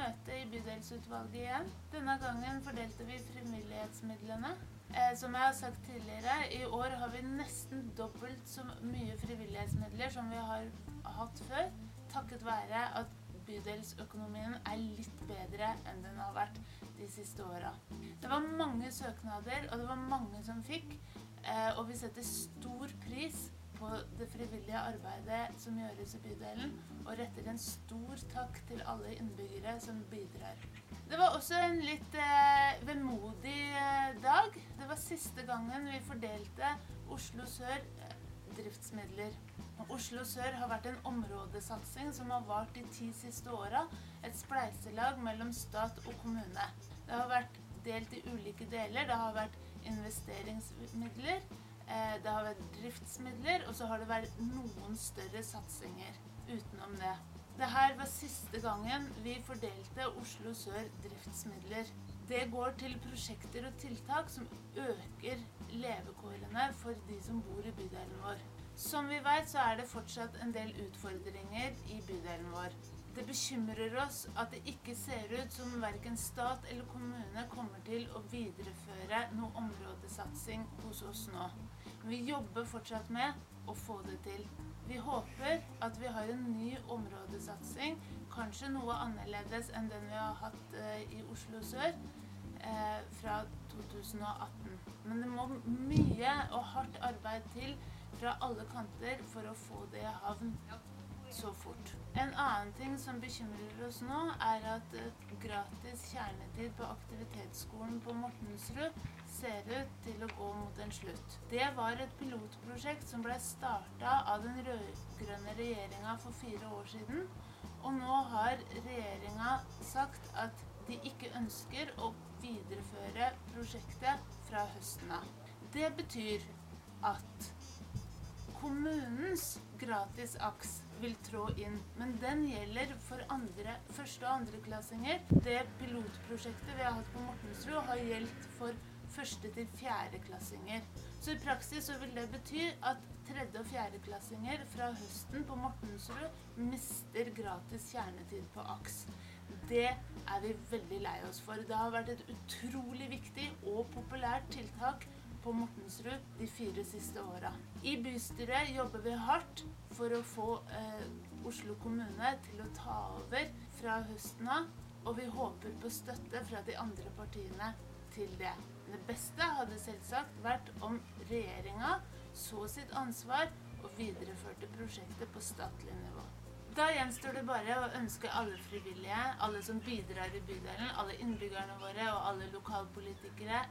møte i bydelsutvalget igjen. Denne gangen fordelte vi frivillighetsmidlene. Eh, som jeg har sagt tidligere, i år har vi nesten dobbelt så mye frivillighetsmidler som vi har hatt før, takket være at bydelsøkonomien er litt bedre enn den har vært de siste åra. Det var mange søknader, og det var mange som fikk. Eh, og vi setter stor pris på det frivillige arbeidet som gjøres i bydelen, og retter en stor takk til alle innbyggere som bidrar. Det var også en litt eh, vemodig eh, dag. Det var siste gangen vi fordelte Oslo Sør eh, driftsmidler. Oslo Sør har vært en områdesatsing som har vart de ti siste åra. Et spleiselag mellom stat og kommune. Det har vært delt i ulike deler. Det har vært investeringsmidler, det har vært driftsmidler, og så har det vært noen større satsinger utenom det. Dette var siste gangen vi fordelte Oslo Sør driftsmidler. Det går til prosjekter og tiltak som øker levekårene for de som bor i bydelen vår. Som vi vet, så er det fortsatt en del utfordringer i bydelen vår. Det bekymrer oss at det ikke ser ut som verken stat eller kommune kommer til å videreføre noe områdesatsing hos oss nå. Vi jobber fortsatt med å få det til. Vi håper at vi har en ny områdesatsing, kanskje noe annerledes enn den vi har hatt eh, i Oslo sør eh, fra 2018. Men det må mye og hardt arbeid til fra alle kanter for å få det i havn så fort. En annen ting som bekymrer oss nå, er at gratis kjernetid på aktivitetsskolen på Mortensrud ser ut til å gå mot en slutt. Det var et pilotprosjekt som ble starta av den rød-grønne regjeringa for fire år siden. Og nå har regjeringa sagt at de ikke ønsker å videreføre prosjektet fra høsten av. Det betyr at kommunens gratis AKS vil trå inn, men den gjelder for andre, første- og andreklassinger. Det pilotprosjektet vi har hatt på Mortensrud, har gjeldt for første- til fjerdeklassinger. Så i praksis så vil det bety at tredje- og fjerdeklassinger fra høsten på Mortensrud mister gratis kjernetid på AKS. Det er vi veldig lei oss for. Det har vært et utrolig viktig og populært tiltak på Mortensrud de fire siste åra. I bystyret jobber vi hardt for å få eh, Oslo kommune til å ta over fra høsten av, og vi håper på støtte fra de andre partiene til det. Det beste hadde selvsagt vært om regjeringa så sitt ansvar og videreførte prosjektet på statlig nivå. Da gjenstår det bare å ønske alle frivillige, alle som bidrar i bydelen, alle innbyggerne våre og alle lokalpolitikere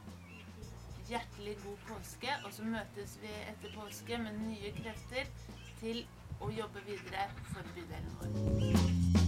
hjertelig god påske. Og så møtes vi etter påske med nye krefter til å jobbe videre for bydelen vår.